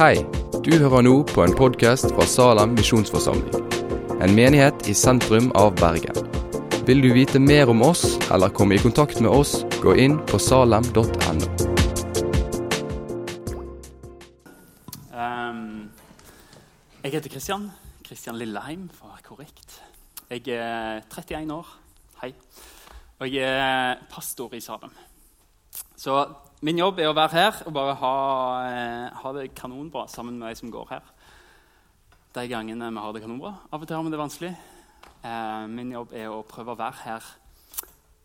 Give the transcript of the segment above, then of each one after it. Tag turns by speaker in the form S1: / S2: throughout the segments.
S1: Hei, du hører nå på en podkast fra Salem misjonsforsamling. En menighet i sentrum av Bergen. Vil du vite mer om oss eller komme i kontakt med oss, gå inn på salem.no.
S2: Um, jeg heter Kristian. Kristian Lilleheim, for å være korrekt. Jeg er 31 år. Hei. Og jeg er pastor i Salem. Så min jobb er å være her og bare ha, eh, ha det kanonbra sammen med de som går her. De gangene vi har det kanonbra. Av og til har vi det vanskelig. Eh, min jobb er å prøve å være her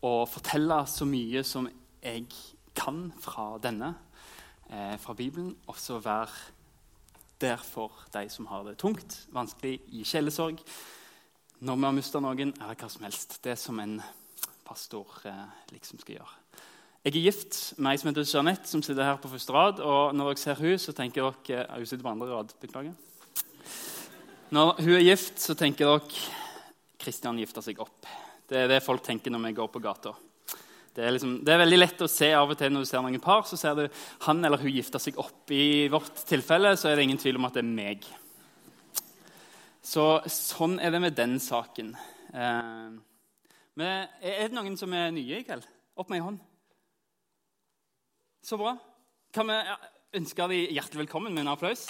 S2: og fortelle så mye som jeg kan fra denne, eh, fra Bibelen. Også være der for de som har det tungt, vanskelig, i sjelesorg, når vi har mista noen, eller hva som helst. Det som en pastor eh, liksom skal gjøre. Jeg er gift med ei som heter Jeanette, som sitter her på første rad. Og når dere ser hun, så tenker dere ja, Hun sitter på andre rad. Beklager. Når hun er gift, så tenker dere Kristian gifter seg opp. Det er det folk tenker når vi går på gata. Det er, liksom, det er, veldig lett å se av og til når du ser noen par, så ser du han eller hun gifter seg opp. I vårt tilfelle så er det ingen tvil om at det er meg. Så sånn er det med den saken. Eh, men er det noen som er nye i kveld? Opp med ei hånd. Så bra. Kan vi ønske dem hjertelig velkommen med en applaus?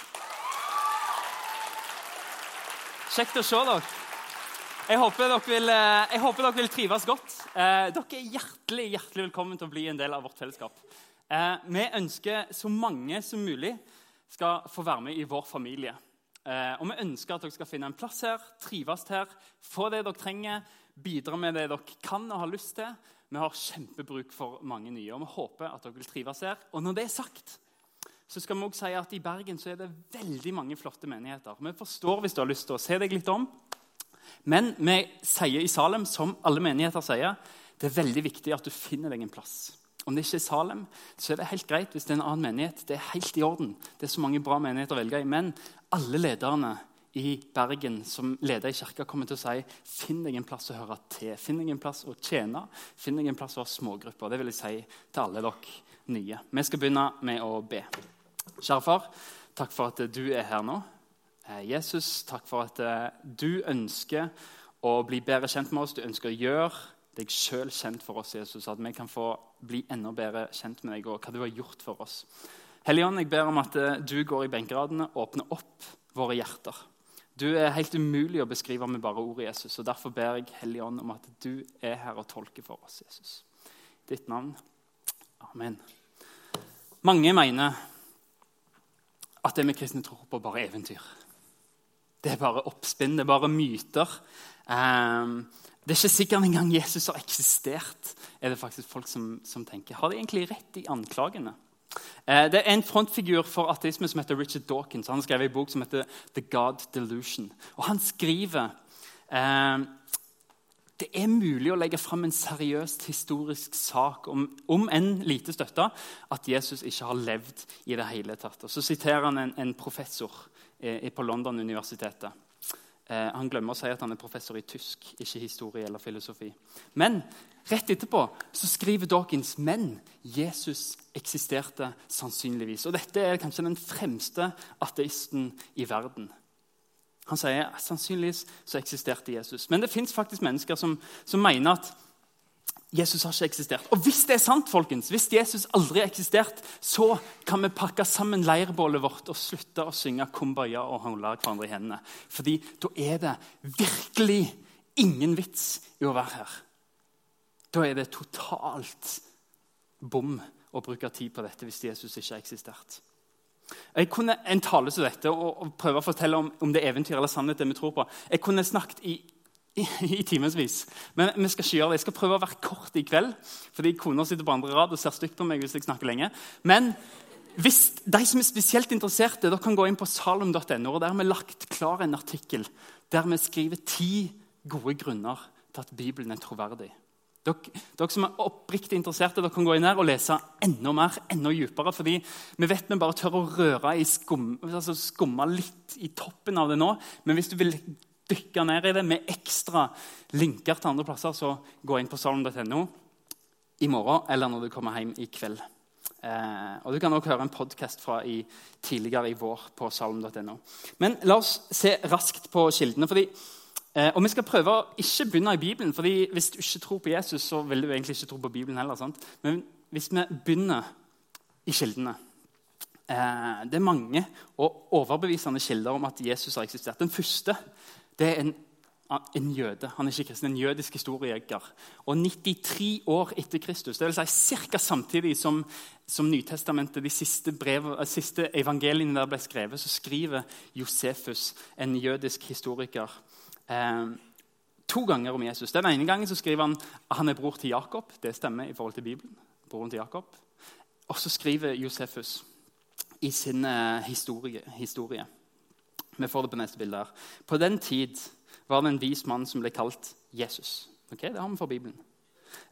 S2: Kjekt å se dere. Jeg håper dere vil, eh, jeg håper dere vil trives godt. Eh, dere er hjertelig, hjertelig velkommen til å bli en del av vårt fellesskap. Eh, vi ønsker så mange som mulig skal få være med i vår familie. Og vi ønsker at dere skal finne en plass her, trives her, få det dere trenger, bidra med det dere kan og har lyst til. Vi har kjempebruk for mange nye, og vi håper at dere vil trives her. Og når det er sagt, så skal vi også si at i Bergen så er det veldig mange flotte menigheter. Vi forstår hvis du har lyst til å se deg litt om. Men vi sier i Salem, som alle menigheter sier, det er veldig viktig at du finner deg en plass. Om det ikke er Salem, så er det helt greit hvis det er en annen menighet. Det er helt i orden. Det er så mange bra menigheter å velge i. Men alle lederne i Bergen som leder i kirka, kommer til å si finn deg en plass å høre til. Finn deg en plass å tjene. Finn deg en plass å ha smågrupper. Det vil jeg si til alle dere nye. Vi skal begynne med å be. Kjære far, takk for at du er her nå. Eh, Jesus, takk for at eh, du ønsker å bli bedre kjent med oss. Du ønsker å gjøre deg sjøl kjent for oss, Jesus. At vi kan få bli enda bedre kjent med deg og hva du har gjort for oss. Helligånd, jeg ber om at eh, du går i benkeradene og åpner opp våre hjerter. Du er helt umulig å beskrive med bare ordet Jesus. og Derfor ber jeg Hellige Ånd om at du er her og tolker for oss, Jesus. Ditt navn. Amen. Mange mener at det vi kristne tror på, bare er eventyr. Det er bare oppspinn, det er bare myter. Um, det er ikke sikkert engang Jesus har eksistert, er det faktisk folk som, som tenker. Har de egentlig rett i anklagene? Eh, det er en frontfigur for ateisme som heter Richard Dawkins. Han skrev en bok som heter The God Delusion. Og Han skriver eh, det er mulig å legge fram en seriøst historisk sak om, om en lite støtta at Jesus ikke har levd i det hele tatt. Og Så siterer han en, en professor eh, på London-universitetet. Eh, han glemmer å si at han er professor i tysk, ikke historie eller filosofi. Men rett etterpå så skriver Dawkins men Jesus eksisterte sannsynligvis. Og Dette er kanskje den fremste ateisten i verden. Han sier sannsynligvis så eksisterte Jesus. Men det fins mennesker som, som mener at Jesus har ikke eksistert. Og hvis det er sant, folkens, hvis Jesus aldri har eksistert, så kan vi pakke sammen leirbålet vårt og slutte å synge 'Kumbaya' og holde hverandre i hendene. Fordi da er det virkelig ingen vits i å være her. Da er det totalt bom å bruke tid på dette hvis Jesus ikke har eksistert. Jeg kunne en tale som dette og, prøve å fortelle om, om det er eventyr eller sannhet det vi tror på. Jeg kunne snakket i i, i timevis. Men vi skal ikke gjøre det. Jeg skal prøve å være kort i kveld. fordi kona sitter på andre rad og ser stygt på meg hvis jeg snakker lenge. Men hvis de som er spesielt interesserte, dere kan gå inn på salom.no. og Der har vi lagt klar en artikkel der vi skriver ti gode grunner til at Bibelen er troverdig. Dere, dere, som er oppriktig interesserte, dere kan gå inn her og lese enda mer, enda dypere. fordi vi vet vi bare tør å røre i skum, altså skumme litt i toppen av det nå. Men hvis du vil dykke ned i det med ekstra linker til andre plasser, så gå inn på salm.no i morgen eller når du kommer hjem i kveld. Eh, og Du kan også høre en podkast fra i, tidligere i vår på salm.no. Men la oss se raskt på kildene. fordi og Vi skal prøve å ikke begynne i Bibelen. fordi Hvis du ikke tror på Jesus, så vil du egentlig ikke tro på Bibelen heller. Sant? Men hvis vi begynner i kildene eh, Det er mange og overbevisende kilder om at Jesus har eksistert. Den første det er en, en jøde. Han er ikke kristen, en jødisk historiejeger. Og 93 år etter Kristus, dvs. Si ca. samtidig som, som Nytestamentet, de siste, brev, siste evangeliene der ble skrevet, så skriver Josefus, en jødisk historiker, eh, to ganger om Jesus. Den ene gangen så skriver han at han er bror til Jakob. Det stemmer i forhold til Bibelen. Broren til Jakob. Og så skriver Josefus i sin eh, historie, historie. Vi får det på neste bilde. her. På den tid var det en vis mann som ble kalt Jesus. Ok, Det har vi fra Bibelen.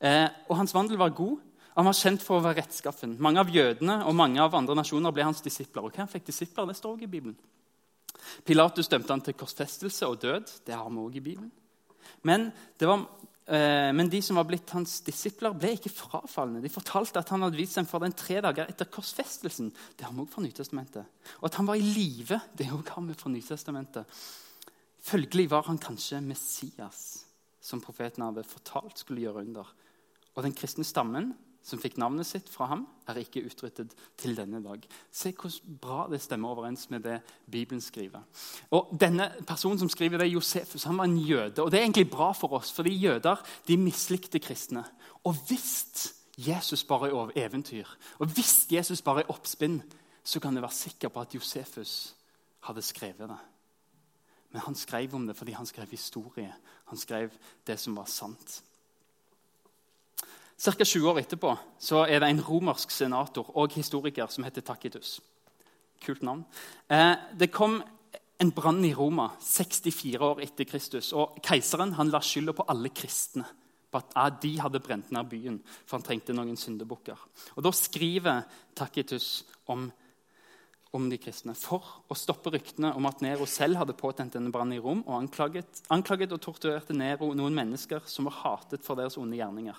S2: Eh, og Hans vandel var god. Han var kjent for å være rettskaffen. Mange av jødene og mange av andre nasjoner ble hans disipler. Og hva han fikk disipler, det står også i Bibelen. Pilatus dømte han til korsfestelse og død. Det har vi også i Bibelen. Men, var, eh, men, de som var blitt hans disipler, ble ikke frafalne. De fortalte at han hadde vist seg for den tre dager etter korsfestelsen. Det har vi også fra Nytestamentet. Og at han var i live. Det har vi fra Nytestamentet. Følgelig var han kanskje Messias, som profeten hadde fortalt skulle gjøre under. Og den kristne stammen som fikk navnet sitt fra ham, er ikke utryddet til denne dag. Se hvor bra det stemmer overens med det Bibelen skriver. Og denne Personen som skriver det, Josefus, han var en jøde. og Det er egentlig bra for oss, fordi jøder de mislikte kristne. Og hvis Jesus bare er eventyr, og hvis Jesus bare er oppspinn, så kan du være sikker på at Josefus hadde skrevet det. Men han skrev om det fordi han skrev historie. Han skrev det som var sant. Ca. 20 år etterpå så er det en romersk senator og historiker som heter Takitus. Kult navn. Eh, det kom en brann i Roma 64 år etter Kristus. og Keiseren han la skylda på alle kristne. på at De hadde brent ned byen, for han trengte noen syndebukker. Og Da skriver Takitus om om de kristne for å stoppe ryktene om at Nero selv hadde påtent denne brannen i Rom og anklaget, anklaget, og torturerte Nero noen mennesker som var hatet for deres onde gjerninger.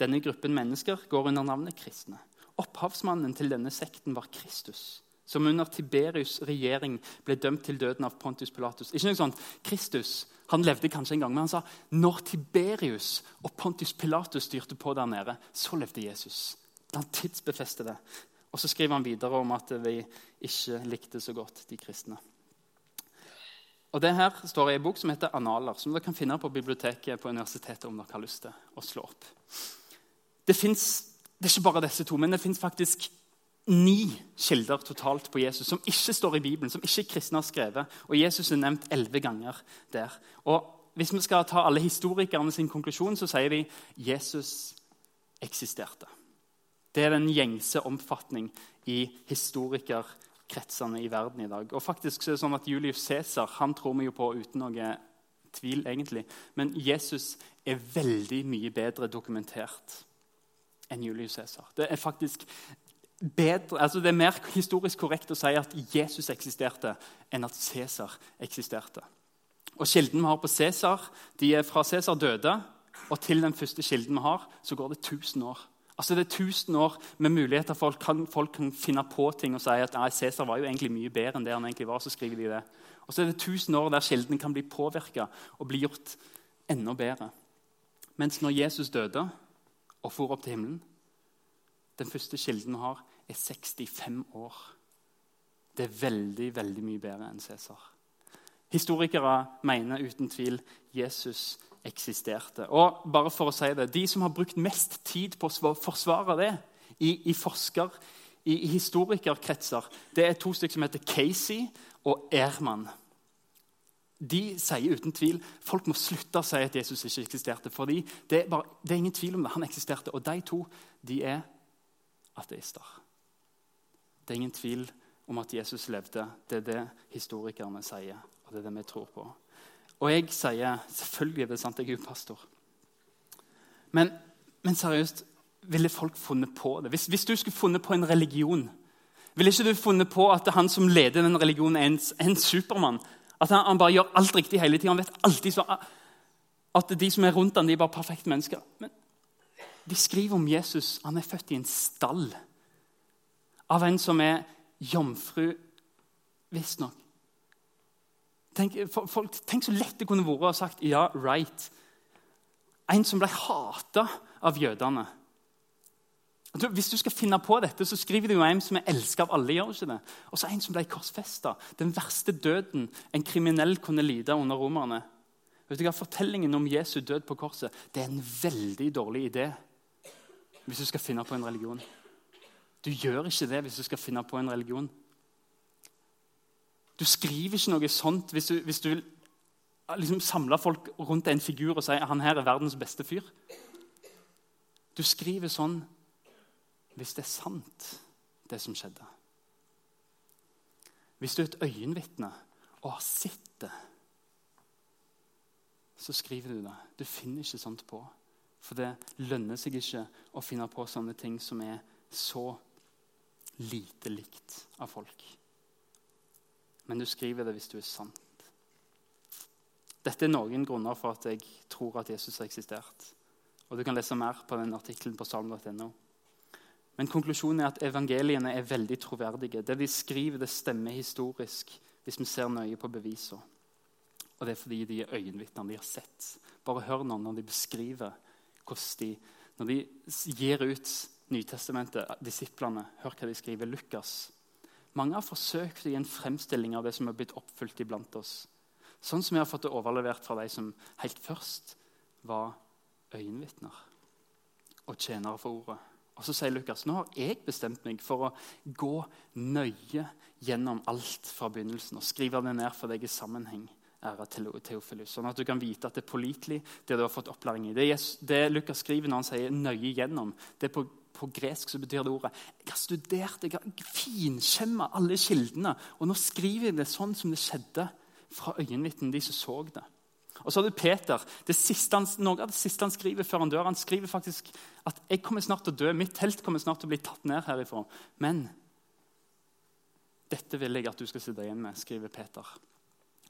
S2: Denne gruppen mennesker går under navnet kristne. Opphavsmannen til denne sekten var Kristus, som under Tiberius' regjering ble dømt til døden av Pontus Pilatus. Ikke noe sånt, Kristus han levde kanskje en gang, men han sa når Tiberius og Pontus Pilatus styrte på der nede, så levde Jesus. Han tidsbefestet det. Og så skriver han videre om at vi ikke likte så godt de kristne. Og Det her står i en bok som heter 'Analer', som dere kan finne på biblioteket på universitetet om dere har lyst til å slå opp. Det, finnes, det er ikke bare disse to, men det fins faktisk ni kilder totalt på Jesus som ikke står i Bibelen, som ikke kristne har skrevet. Og Jesus er nevnt elleve ganger der. Og Hvis vi skal ta alle historikerne sin konklusjon, så sier de Jesus eksisterte. Det er den gjengse omfatning i historikerkretsene i verden i dag. Og faktisk så er det sånn at Julius Cæsar tror vi jo på uten noe tvil, egentlig. Men Jesus er veldig mye bedre dokumentert enn Julius Cæsar. Det er faktisk bedre, altså det er mer historisk korrekt å si at Jesus eksisterte, enn at Cæsar eksisterte. Og Kilden vi har på Cæsar, de er fra Cæsar døde, og til den første kilden vi har, så går det 1000 år. Altså Det er 1000 år med muligheter for kan, folk kan finne på ting og si at nei, Cæsar var jo egentlig mye bedre enn det han egentlig var. så skriver de det. Og så er det 1000 år der kilden kan bli påvirka og bli gjort enda bedre. Mens når Jesus døde og for opp til himmelen Den første kilden vi har, er 65 år. Det er veldig, veldig mye bedre enn Cæsar. Historikere mener uten tvil Jesus eksisterte. Og bare for å si det, De som har brukt mest tid på å forsvare det i, i forsker, i, i historikerkretser, det er to stykker som heter Casey og Ehrmann. De sier uten tvil folk må slutte å si at Jesus ikke eksisterte. fordi det er, bare, det er ingen tvil om det. Han eksisterte. Og de to de er ateister. Det er ingen tvil om at Jesus levde. Det er det historikerne sier, og det er det vi tror på. Og jeg sier selvfølgelig er det sant, jeg er jo pastor. Men, men seriøst, ville folk funnet på det? Hvis, hvis, du skulle funnet på en religion, ville ikke du funnet på at han som leder den religionen, er en, en supermann? At han, han, bare gjør alt riktig hele tida? Han vet alltid så, at de som er rundt ham, er bare perfekte mennesker. Men de skriver om Jesus. Han er født i en stall. av en som er jomfru, visstnok. Tenk, tenk så lett det kunne vært å sagt ja, right. En som ble hata av jødene. Hvis du skal finne på dette, så skriver du jo en som er elsket av alle. gjør ikke det? Og så en som ble korsfesta. Den verste døden en kriminell kunne lide under romerne. Vet du hva? Fortellingen om Jesu død på korset det er en veldig dårlig idé hvis du skal finne på en religion. Du gjør ikke det hvis du skal finne på en religion. Du skriver ikke noe sånt hvis du, hvis du vil liksom samle folk rundt en figur og si han her er verdens beste fyr. Du skriver sånn hvis det er sant, det som skjedde. Hvis du er et øyenvitne og har sett det, så skriver du det. Du finner ikke sånt på. For det lønner seg ikke å finne på sånne ting som er så lite likt av folk. Men du skriver det hvis du er sant. Dette er noen grunner for at jeg tror at Jesus har eksistert. Og Du kan lese mer på den artikkelen på salm.no. Men konklusjonen er at evangeliene er veldig troverdige. Det de skriver, det stemmer historisk hvis vi ser nøye på bevisene. Og det er fordi de er øyenvitner. De har sett. Bare hør nå når de beskriver hvordan de Når de gir ut Nytestamentet, disiplene, hør hva de skriver. Lukas. Mange har forsøkt å gi en fremstilling av det som er blitt oppfylt iblant oss. Sånn som vi har fått det overlevert fra de som helt først var øyenvitner og tjenere for ordet. Og Så sier Lukas nå har jeg bestemt meg for å gå nøye gjennom alt fra begynnelsen og skrive det ned for deg i sammenheng. Ære til Teofilus, sånn at du kan vite at det er pålitelig, det du har fått opplæring i. Det, det Lukas skriver når han sier 'nøye gjennom', det er på, på gresk så betyr det ordet Jeg har studert, jeg har finkjemma alle kildene, og nå skriver jeg det sånn som det skjedde fra øyenvitnene, de som så det. Og så har du Peter. Han, noe av det siste han skriver før han dør, han skriver faktisk at jeg kommer snart til å dø, mitt telt kommer snart til å bli tatt ned herifra. Men dette vil jeg at du skal sitte igjen med, skriver Peter.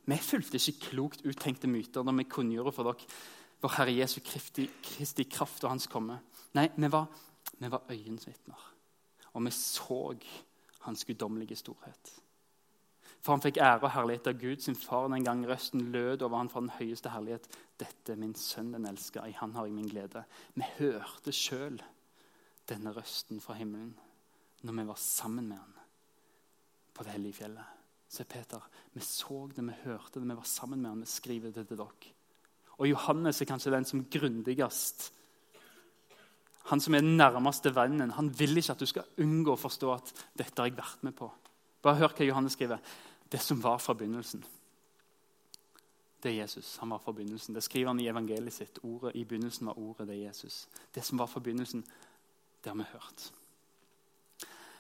S2: Vi fulgte ikke klokt uttenkte myter når vi kunngjorde for dere vår Herre Jesu Kristi, Kristi kraft og Hans komme. Nei, vi var, vi var øyensvitner, og vi så Hans guddommelige storhet. For han fikk ære og herlighet av Gud, sin far, den gang røsten lød over han fra den høyeste herlighet. Dette er min sønn, den elska, i han har jeg min glede. Vi hørte sjøl denne røsten fra himmelen når vi var sammen med han på det hellige fjellet Se, Peter. Vi så det, vi hørte det, vi var sammen med han, Vi skriver det til dere. Og Johannes er kanskje den som grundigst Han som er den nærmeste vennen, han vil ikke at du skal unngå å forstå at dette har jeg vært med på. Bare hør hva Johannes skriver. Det som var fra begynnelsen. Det er Jesus. Han var fra begynnelsen. Det skriver han i evangeliet sitt. Ordet i begynnelsen var ordet. Det er Jesus. Det som var fra begynnelsen, det har vi hørt.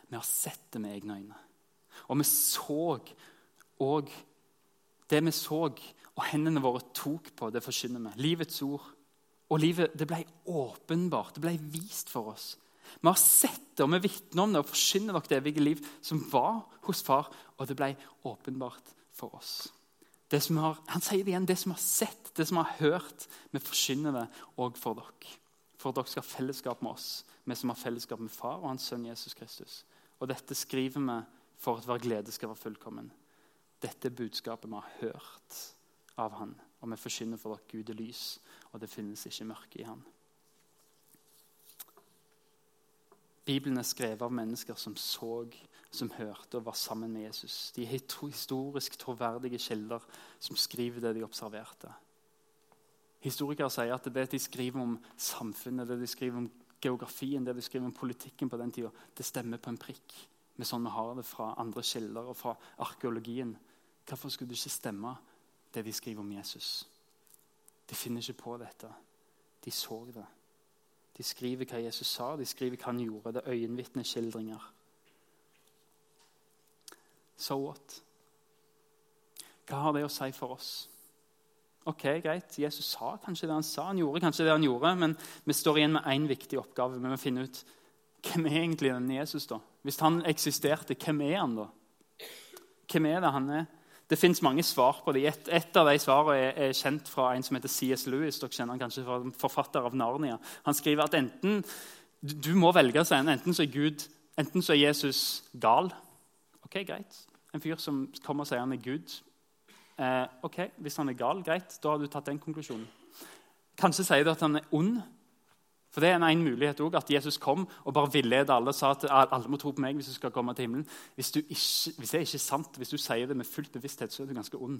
S2: Vi har sett det med egne øyne. Og vi så og det vi så og hendene våre tok på, det forkynner vi. Livets ord. Og livet det ble åpenbart. Det ble vist for oss. Vi har sett det, og vi vitner om det og forsyner det evige liv som var hos far, og det ble åpenbart for oss. Har, han sier det igjen. Det som har sett, det som har hørt, vi forsyner det òg for dere. For dere skal ha fellesskap med oss, vi som har fellesskap med far og hans sønn Jesus Kristus. Og dette skriver vi for at vår glede skal være fullkommen. Dette er budskapet vi har hørt av Han, og vi forsyner for dere Gud er lys, og det finnes ikke mørke i Han. Bibelen er skrevet av mennesker som så, som hørte og var sammen med Jesus. De er historisk troverdige kilder som skriver det de observerte. Historikere sier at det de skriver om samfunnet, det de skriver om geografien, det de skriver om politikken på den tida, det stemmer på en prikk med sånn vi har det fra andre kilder og fra arkeologien. Hvorfor skulle det ikke stemme, det de skriver om Jesus? De finner ikke på dette. De så det. De skriver hva Jesus sa, de skriver hva han gjorde. Det er øyenvitneskildringer. So what? Hva har det å si for oss? Ok, greit, Jesus sa kanskje det han sa, han gjorde kanskje det han gjorde, men vi står igjen med én viktig oppgave. Vi må finne ut hvem er egentlig denne Jesus. da? Hvis han eksisterte, hvem er han da? Hvem er det han er? Det fins mange svar på det. Et, et av de svarene er, er, kjent fra en som heter C.S. Lewis. Dere kjenner han kanskje fra forfatter av Narnia. Han skriver at enten, du må velge seg, enten så er Gud Enten så er Jesus gal. Ok, greit. En fyr som kommer og sier han er Gud. Eh, ok, Hvis han er gal, greit, da har du tatt den konklusjonen. Kanskje sier du at han er ond. For det er en, en mulighet også, At Jesus kom og bare villedet alle og sa at alle må tro på meg hvis du skal komme til himmelen. Hvis, ikke, hvis det er ikke sant, hvis du sier det med fullt bevissthet, så er du ganske ond.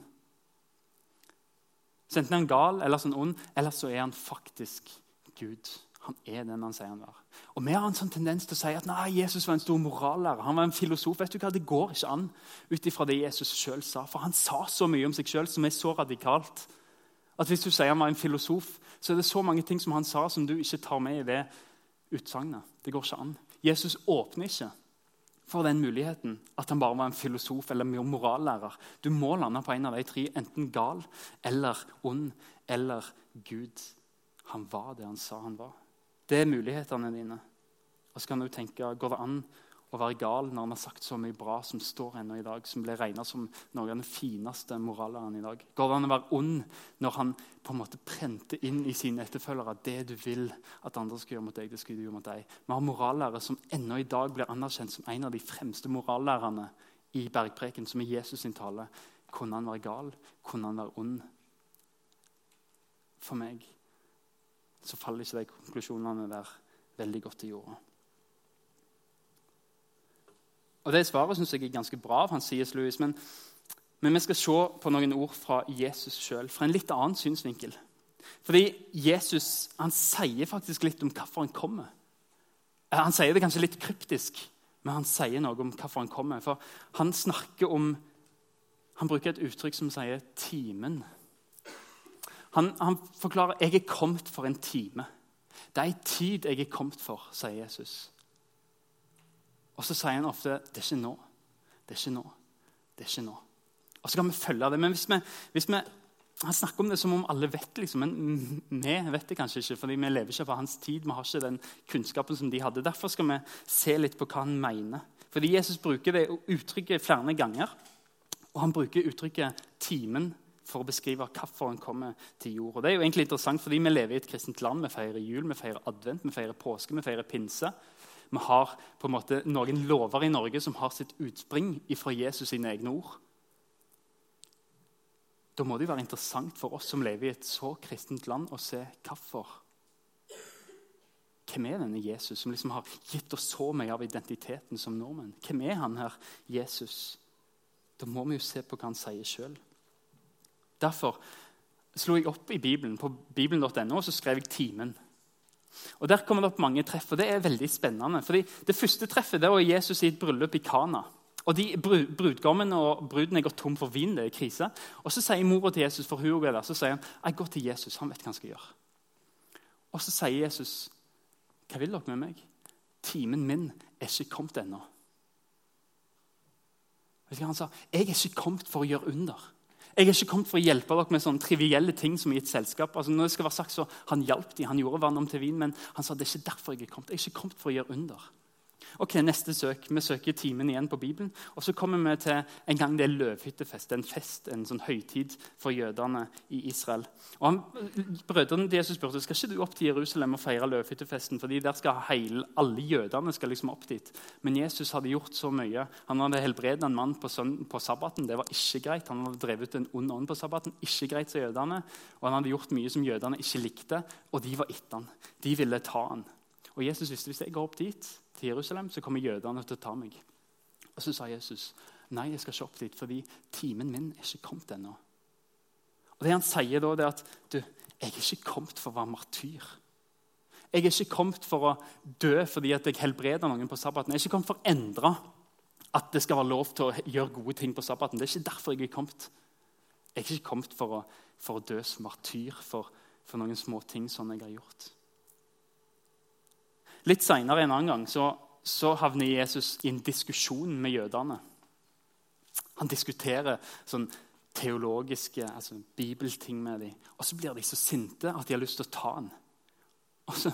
S2: Så enten er han gal eller sånn ond, eller så er han faktisk Gud. Han er den han sier han var. Og Vi har en sånn tendens til å si at nei, Jesus var en stor morallærer. Han var en filosof. Vet du hva? Det går ikke an ut ifra det Jesus sjøl sa. For han sa så mye om seg sjøl som er så radikalt at hvis du sier han var en filosof, så er det så mange ting som han sa, som du ikke tar med i det utsagnet. Det går ikke an. Jesus åpner ikke for den muligheten at han bare var en filosof eller morallærer. Du må lande på en av de tre, enten gal eller ond eller Gud. Han var det han sa han var. Det er mulighetene dine. Og så kan du tenke, Går det an å være gal når han har sagt så mye bra som står ennå i dag, som ble regna som noen av de fineste moralerne i dag? Går det an å være ond når han på en måte prenter inn i sine etterfølgere det du vil at andre skal gjøre mot deg, det skal du gjøre mot deg? Vi har morallærere som ennå i dag blir anerkjent som en av de fremste morallærerne i bergpreken, som i Jesus sin tale. Kunne han være gal? Kunne han være ond? For meg så faller ikke de konklusjonene der veldig godt til jorda. Og Det svaret synes jeg er ganske bra av C.S. Lewis. Men, men, vi skal se på noen ord fra Jesus sjøl, fra en litt annen synsvinkel. Fordi Jesus han sier faktisk litt om hvorfor han kommer. Eh, han sier det kanskje litt kryptisk, men han sier noe om hvorfor han kommer. For han snakker om Han bruker et uttrykk som sier 'timen'. Han, han forklarer 'jeg er kommet for en time'. Det er en tid jeg er kommet for, sier Jesus. Og så sier han ofte 'det er ikke nå'. Det er ikke nå. Det er ikke nå. Og så kan vi følge det. Men hvis vi, hvis vi han snakker om det som om alle vet, liksom, men vi vet det kanskje ikke. fordi vi lever ikke på hans tid. Vi har ikke den kunnskapen som de hadde. Derfor skal vi se litt på hva han mener. Fordi Jesus bruker det uttrykket flere ganger. Og han bruker uttrykket 'timen' for å beskrive hvorfor han kommer til jord. Og det er jo egentlig interessant, fordi Vi lever i et kristent land. Vi feirer jul, vi feirer advent, vi feirer påske, vi feirer pinse. Vi har på en måte noen lover i Norge som har sitt utspring fra Jesus sine egne ord. Da må det jo være interessant for oss som lever i et så kristent land, å se hvorfor. Hvem er denne Jesus som liksom har gitt oss så mye av identiteten som nordmenn? Hvem er han her, Jesus? Da må vi jo se på hva han sier sjøl. Derfor slo jeg opp i Bibelen. På bibelen.no og så skrev jeg 'Timen'. Og Der kommer det opp mange treff, og det er veldig spennende. Fordi Det første treffet det var Jesus i et bryllup i Kana. Og de Brudgommen og bruden er gått tom for vin. det er krise. Og Så sier mora til Jesus for hun er der, så sier han, jeg går til Jesus, han vet hva han skal gjøre. Og Så sier Jesus, hva vil dere med meg? Timen min er ikke kommet ennå. Han sa, jeg er ikke kommet for å gjøre under. Jeg er ikke kommet for å hjelpe dere med sånne trivielle ting som i et selskap. Altså, når det skal være sagt, så Han hjalp dem, han gjorde vann om til vin, men han sa det er ikke derfor jeg er kommet. Jeg er ikke kommet for å gjøre under. Ok, Neste søk. Vi søker timen igjen på Bibelen. Og så kommer vi til en gang det er løvhyttefest. En fest, en sånn høytid for jødene i Israel. Og han, Brødrene til Jesus spurte skal ikke du opp til Jerusalem og feire løvhyttefesten. fordi der skal heil, Alle jødene skal liksom opp dit. Men Jesus hadde gjort så mye. Han hadde helbredet en mann på, søn, på sabbaten. Det var ikke greit. Han hadde drevet en ond ånd på sabbaten. Ikke greit, sa jødene. Og han hadde gjort mye som jødene ikke likte, og de var etter han. De ville ta han. Og Jesus visste hvis jeg går opp dit, til Jerusalem, så kommer jødene til å ta meg. Og Så sa Jesus nei, jeg skal ikke opp dit, fordi timen min er ikke kommet ennå. Og Det han sier da, det er at du, jeg er ikke kommet for å være martyr. Jeg er ikke kommet for å dø fordi at jeg helbreder noen på sabbaten. Jeg er ikke kommet for å endre at det skal være lov til å gjøre gode ting på sabbaten. Det er ikke derfor jeg er kommet. Jeg er ikke kommet for å, for å dø som martyr for, for noen små ting som jeg har gjort. Litt seinere en annen gang så, så havner Jesus i en diskusjon med jødene. Han diskuterer sånn teologiske, altså bibelting med dem. Og så blir de så sinte at de har lyst til å ta ham. Og så,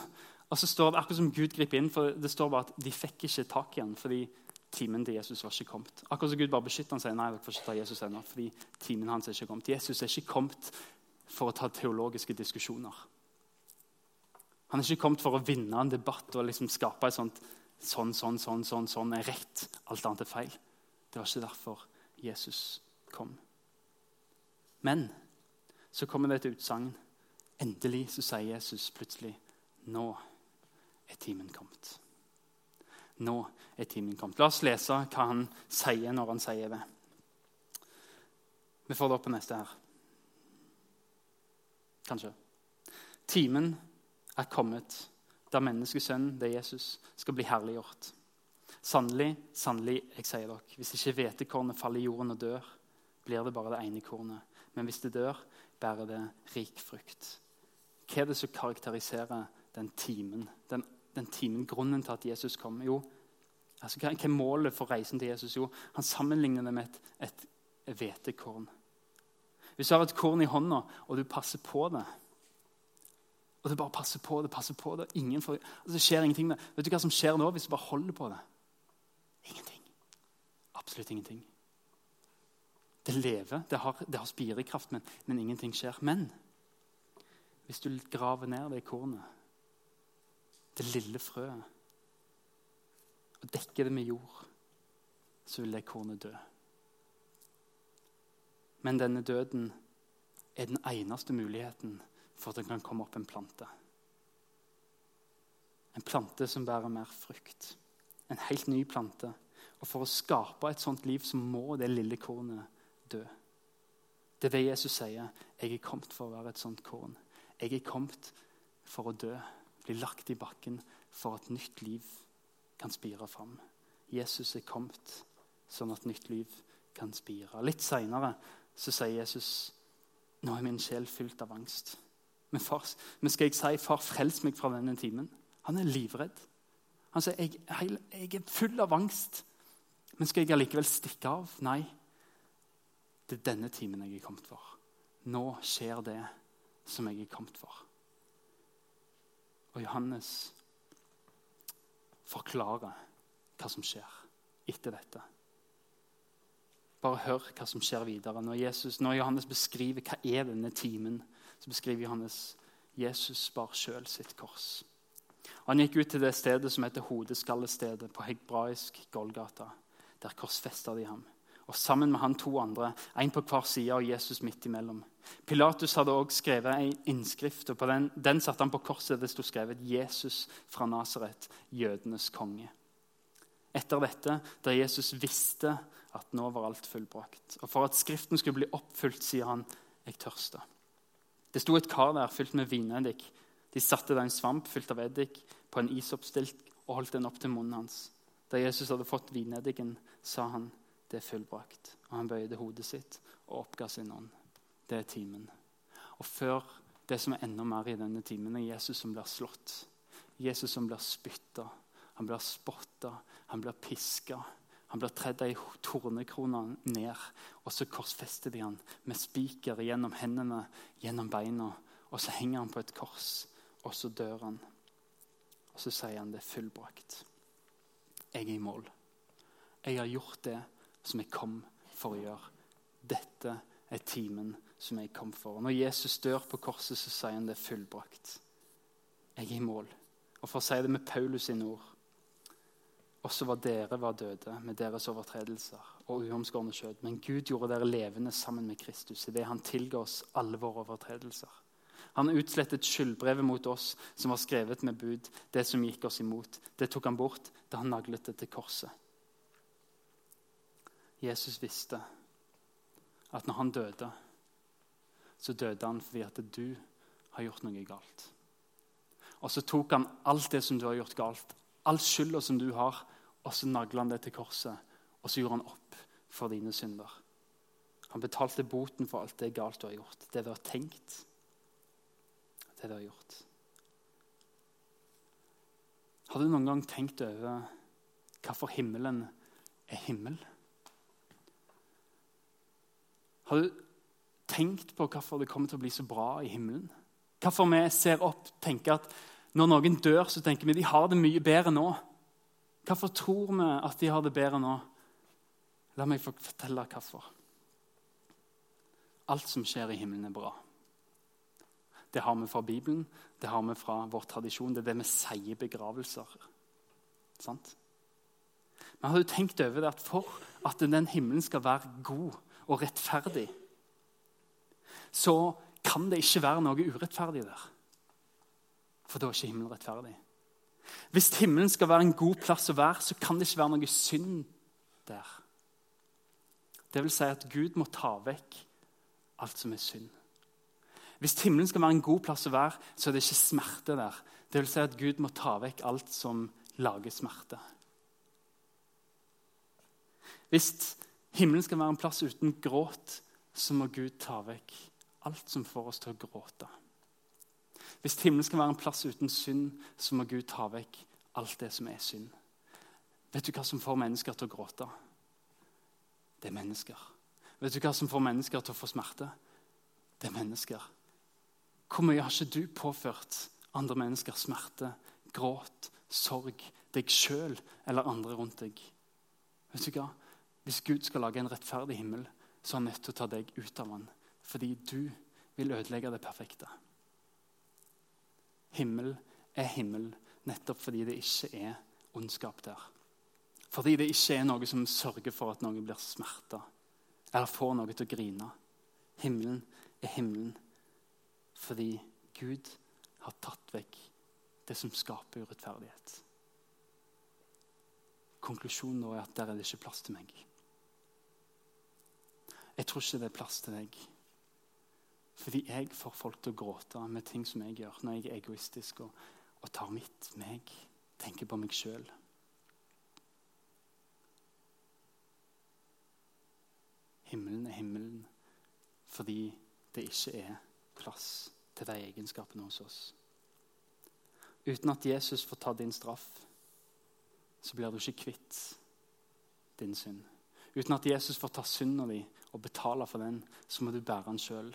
S2: og så står det akkurat som Gud griper inn, for det står bare at de fikk ikke tak i ham fordi timen til Jesus var ikke kommet. Akkurat som Gud bare beskytter han sier nei, dere får ikke ta Jesus ennå, fordi timen hans er ikke kommet. Jesus er ikke kommet for å ta teologiske diskusjoner. Han er ikke kommet for å vinne en debatt og liksom skape et sånt sånn, sånn, sånn, sånn, sånn er rett, alt annet er feil. Det var ikke derfor Jesus kom. Men så kommer det et utsagn. Endelig så sier Jesus plutselig nå er timen kommet. Nå er timen kommet. La oss lese hva han sier når han sier det. Vi får det opp på neste her. Kanskje. Timen er kommet da menneskesønnen, det er Jesus, skal bli herliggjort. Sannelig, sannelig, jeg sier dere, hvis ikke hvetekornet faller i jorden og dør, blir det bare det ene kornet. Men hvis det dør, bærer det rik frukt. Hva er det som karakteriserer den timen? Den, den timen, Grunnen til at Jesus kom? Jo, altså, hva, er målet for reisen til Jesus? Jo, Han sammenligner det med et hvetekorn. Hvis du har et korn i hånda, og du passer på det og det bare passer på det, passer på det, ingen får, og det skjer ingenting med Vet du hva som skjer nå hvis du bare holder på det? Ingenting. Absolutt ingenting. Det lever, det har, det har spirekraft, men, men, ingenting skjer. Men hvis du graver ned det kornet, det lille frøet, og dekker det med jord, så vil det kornet dø. Men denne døden er den eneste muligheten for at det kan komme opp en plante. En plante som bærer mer frukt. En helt ny plante. Og For å skape et sånt liv så må det lille kornet dø. Det er det Jesus sier. 'Jeg er kommet for å være et sånt korn.' 'Jeg er kommet for å dø, bli lagt i bakken for at nytt liv kan spire fram.' Jesus er kommet sånn at nytt liv kan spire. Litt seinere sier Jesus, 'Nå er min sjel fylt av angst.' Men, far, men skal jeg si, 'Far, frels meg fra denne timen'? Han er livredd. Han sier, jeg, 'Jeg er full av angst', men skal jeg allikevel stikke av? Nei. Det er denne timen jeg er kommet for. Nå skjer det som jeg er kommet for. Og Johannes forklarer hva som skjer etter dette. Bare hør hva som skjer videre. Når, Jesus, når Johannes beskriver hva er denne timen, så beskriver Johannes Jesus bar sjøl sitt kors. Han gikk ut til det stedet som heter Hodeskallestedet, på hebraisk Golgata. Der korsfesta de ham og sammen med han to andre, én på hver side og Jesus midt imellom. Pilatus hadde også skrevet en innskrift, og på den, den satte han på korset. Det sto skrevet 'Jesus fra Nasaret, jødenes konge'. Etter dette, der Jesus visste at nå var alt fullbrakt, og for at Skriften skulle bli oppfylt, sier han, 'Jeg tørster'. Det sto et kar der fylt med vineddik. De satte der en svamp fylt av eddik på en isoppstilt og holdt den opp til munnen hans. Da Jesus hadde fått vineddiken, sa han, det er fullbrakt. Og han bøyde hodet sitt og oppga sin ånd. Det er timen. Og før det som er enda mer i denne timen, er Jesus som blir slått. Jesus som blir spytta, han blir spotta, han blir piska. Han blir tredd ei tornekrone ned, og så korsfester de han med spiker gjennom hendene, gjennom beina. Og så henger han på et kors, og så dør han. Og så sier han det fullbrakt. Jeg er i mål. Jeg har gjort det som jeg kom for å gjøre. Dette er timen som jeg kom for. Og når Jesus dør på korset, så sier han det fullbrakt. Jeg er i mål. Og for å si det med Paulus sine ord Også var dere var døde med deres overtredelser og uomskårne skjød. Men Gud gjorde dere levende sammen med Kristus idet han tilga oss alle våre overtredelser. Han utslettet skyldbrevet mot oss som var skrevet med bud, det som gikk oss imot. Det tok han bort da han naglet det til korset. Jesus visste at når han døde, så døde han fordi at du har gjort noe galt. Og så tok han alt det som du har gjort galt, all skylda som du har, og så nagla han det til korset. Og så gjorde han opp for dine synder. Han betalte boten for alt det galt du har gjort. Det du har tenkt, det du har gjort. Har du noen gang tenkt over hvorfor himmelen er himmel? Har du tenkt på hvorfor det kommer til å bli så bra i himmelen? Hvorfor vi ser opp tenker at når noen dør, så tenker vi de har det mye bedre nå. Hvorfor tror vi at de har det bedre nå? La meg få fortelle hvorfor. Alt som skjer i himmelen, er bra. Det har vi fra Bibelen, det har vi fra vår tradisjon. Det er det vi sier begravelser. sant? Men har du tenkt over det at for at den himmelen skal være god og rettferdig, så kan det ikke være noe urettferdig der. For da er ikke himmelen rettferdig. Hvis himmelen skal være en god plass å være, så kan det ikke være noe synd der. Det vil si at Gud må ta vekk alt som er synd. Hvis himmelen skal være en god plass å være, så er det ikke smerte der. Det vil si at Gud må ta vekk alt som lager smerte. Hvis himmelen skal være en plass uten gråt, så må Gud ta vekk alt som får oss til å gråte. Hvis himmelen skal være en plass uten synd, så må Gud ta vekk alt det som er synd. Vet du hva som får mennesker til å gråte? Det er mennesker. Vet du hva som får mennesker til å få smerte? Det er mennesker. Hvor mye har ikke du påført andre mennesker smerte, gråt, sorg, deg sjøl eller andre rundt deg? Vet du hva? Hvis Gud skal lage en rettferdig himmel, så er han nødt til å ta deg ut av den. Fordi du vil ødelegge det perfekte. Himmel er himmel nettopp fordi det ikke er ondskap der. Fordi det ikke er noe som sørger for at noen blir smerta eller får noe til å grine. Himmelen er himmelen fordi Gud har tatt vekk det som skaper urettferdighet. Konklusjonen nå er at der er det ikke plass til meg. Jeg tror ikke det er plass til deg. Fordi jeg får folk til å gråte med ting som jeg gjør, når jeg er egoistisk og, og tar mitt, meg, tenker på meg sjøl. Himmelen er himmelen fordi det ikke er plass til de egenskapene hos oss. Uten at Jesus får ta din straff, så blir du ikke kvitt din synd. Uten at Jesus får ta synda di og betale for den, så må du bære den sjøl.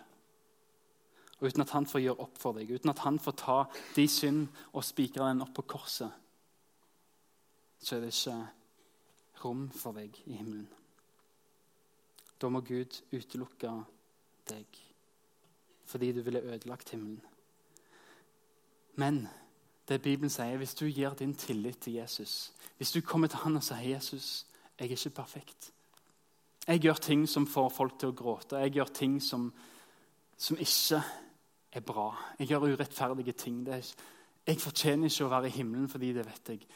S2: Og uten at han får gjøre opp for deg, uten at han får ta de synd og spikre den opp på korset, så er det ikke rom for deg i himmelen. Da må Gud utelukke deg fordi du ville ødelagt himmelen. Men det Bibelen sier, hvis du gir din tillit til Jesus, hvis du kommer til han og sier 'Jesus, jeg er ikke perfekt', jeg gjør ting som får folk til å gråte, jeg gjør ting som, som ikke er bra, jeg gjør urettferdige ting Jeg fortjener ikke å være i himmelen fordi det vet jeg.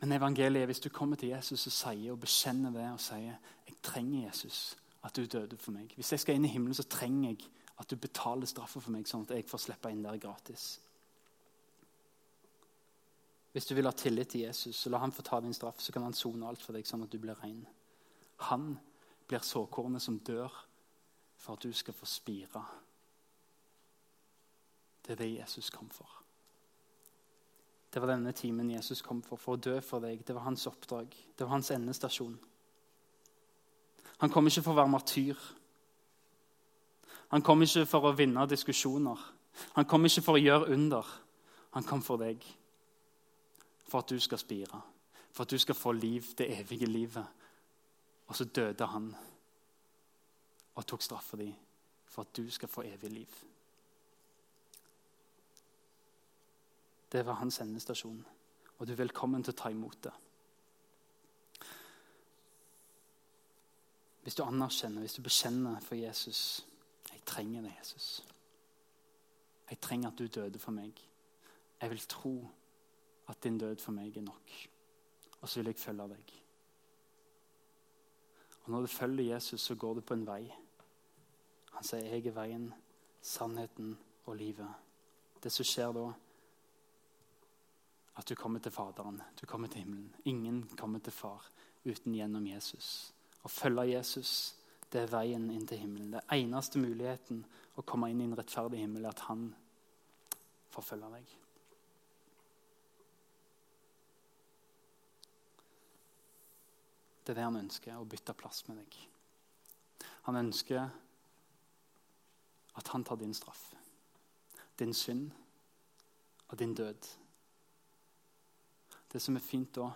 S2: Men evangeliet, er hvis du kommer til Jesus og sier og bekjenner det og sier 'Jeg trenger Jesus, at du døde for meg'. Hvis jeg skal inn i himmelen, så trenger jeg at du betaler straffa for meg, sånn at jeg får slippe inn der gratis. Hvis du vil ha tillit til Jesus, så la han få ta din straff, så kan han sone alt for deg, sånn at du blir ren. Han blir såkornet som dør for at du skal få spire. Det er det Jesus kom for. Det var denne timen Jesus kom for, for å dø for deg. Det var hans oppdrag. Det var hans endestasjon. Han kom ikke for å være martyr. Han kom ikke for å vinne diskusjoner. Han kom ikke for å gjøre under. Han kom for deg. For at du skal spire. For at du skal få liv, det evige livet. Og så døde han og tok straffa di for at du skal få evig liv. Det var hans endestasjon, og du er velkommen til å ta imot det. Hvis du anerkjenner, hvis du bekjenner for Jesus 'Jeg trenger deg, Jesus. Jeg trenger at du døde for meg. Jeg vil tro at din død for meg er nok. Og så vil jeg følge deg. Og Når du følger Jesus, så går du på en vei. Han sier 'Jeg er veien, sannheten og livet'. Det som skjer da, at du kommer til Faderen, du kommer til himmelen. Ingen kommer til Far uten gjennom Jesus. Å følge Jesus det er veien inn til himmelen. Det er eneste muligheten å komme inn i en rettferdig himmel, er at han forfølger deg. Det er det han ønsker, å bytte plass med deg. Han ønsker at han tar din straff, din synd og din død. Det som er fint da,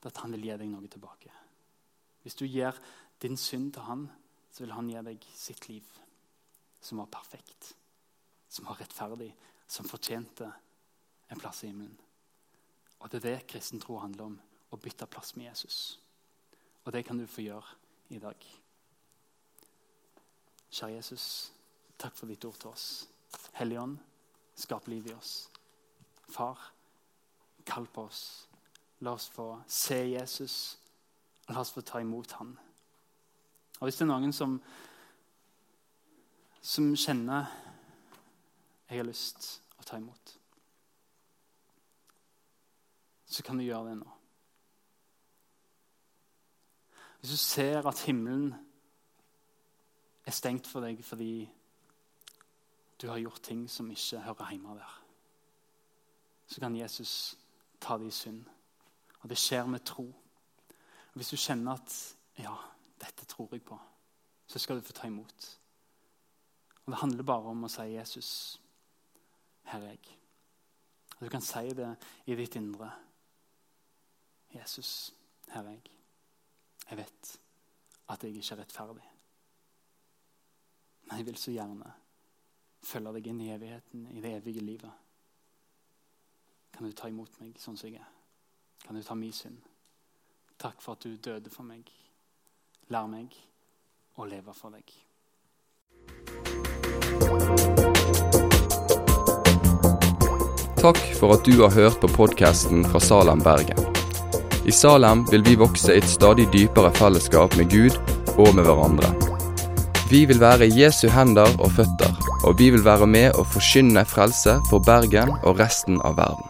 S2: det er at han vil gi deg noe tilbake. Hvis du gir din synd til han, så vil han gi deg sitt liv, som var perfekt, som var rettferdig, som fortjente en plass i himmelen. Og det er det kristen tro handler om. Å bytte plass med Jesus. Og det kan du få gjøre i dag. Kjære Jesus, takk for ditt ord til oss. Hellige Ånd, skap liv i oss. Far, kall på oss. La oss få se Jesus. La oss få ta imot han. Og Hvis det er noen som, som kjenner jeg har lyst å ta imot, så kan du gjøre det nå. Hvis du ser at himmelen er stengt for deg fordi du har gjort ting som ikke hører hjemme der, så kan Jesus ta det i synd. Og det skjer med tro. Og Hvis du kjenner at ja, dette tror jeg på, så skal du få ta imot. Og Det handler bare om å si 'Jesus, her er jeg'. Og Du kan si det i ditt indre. 'Jesus, her er jeg'. Jeg vet at jeg ikke er rettferdig. Men jeg vil så gjerne følge deg inn i evigheten, i det evige livet. Kan du ta imot meg sånn som jeg er? Kan du ta min synd? Takk for at du døde for meg. Lær meg å leve for deg.
S1: Takk for at du har hørt på podkasten fra Salem, Bergen. I Salem vil vi vokse i et stadig dypere fellesskap med Gud og med hverandre. Vi vil være Jesu hender og føtter, og vi vil være med å forkynne frelse for Bergen og resten av verden.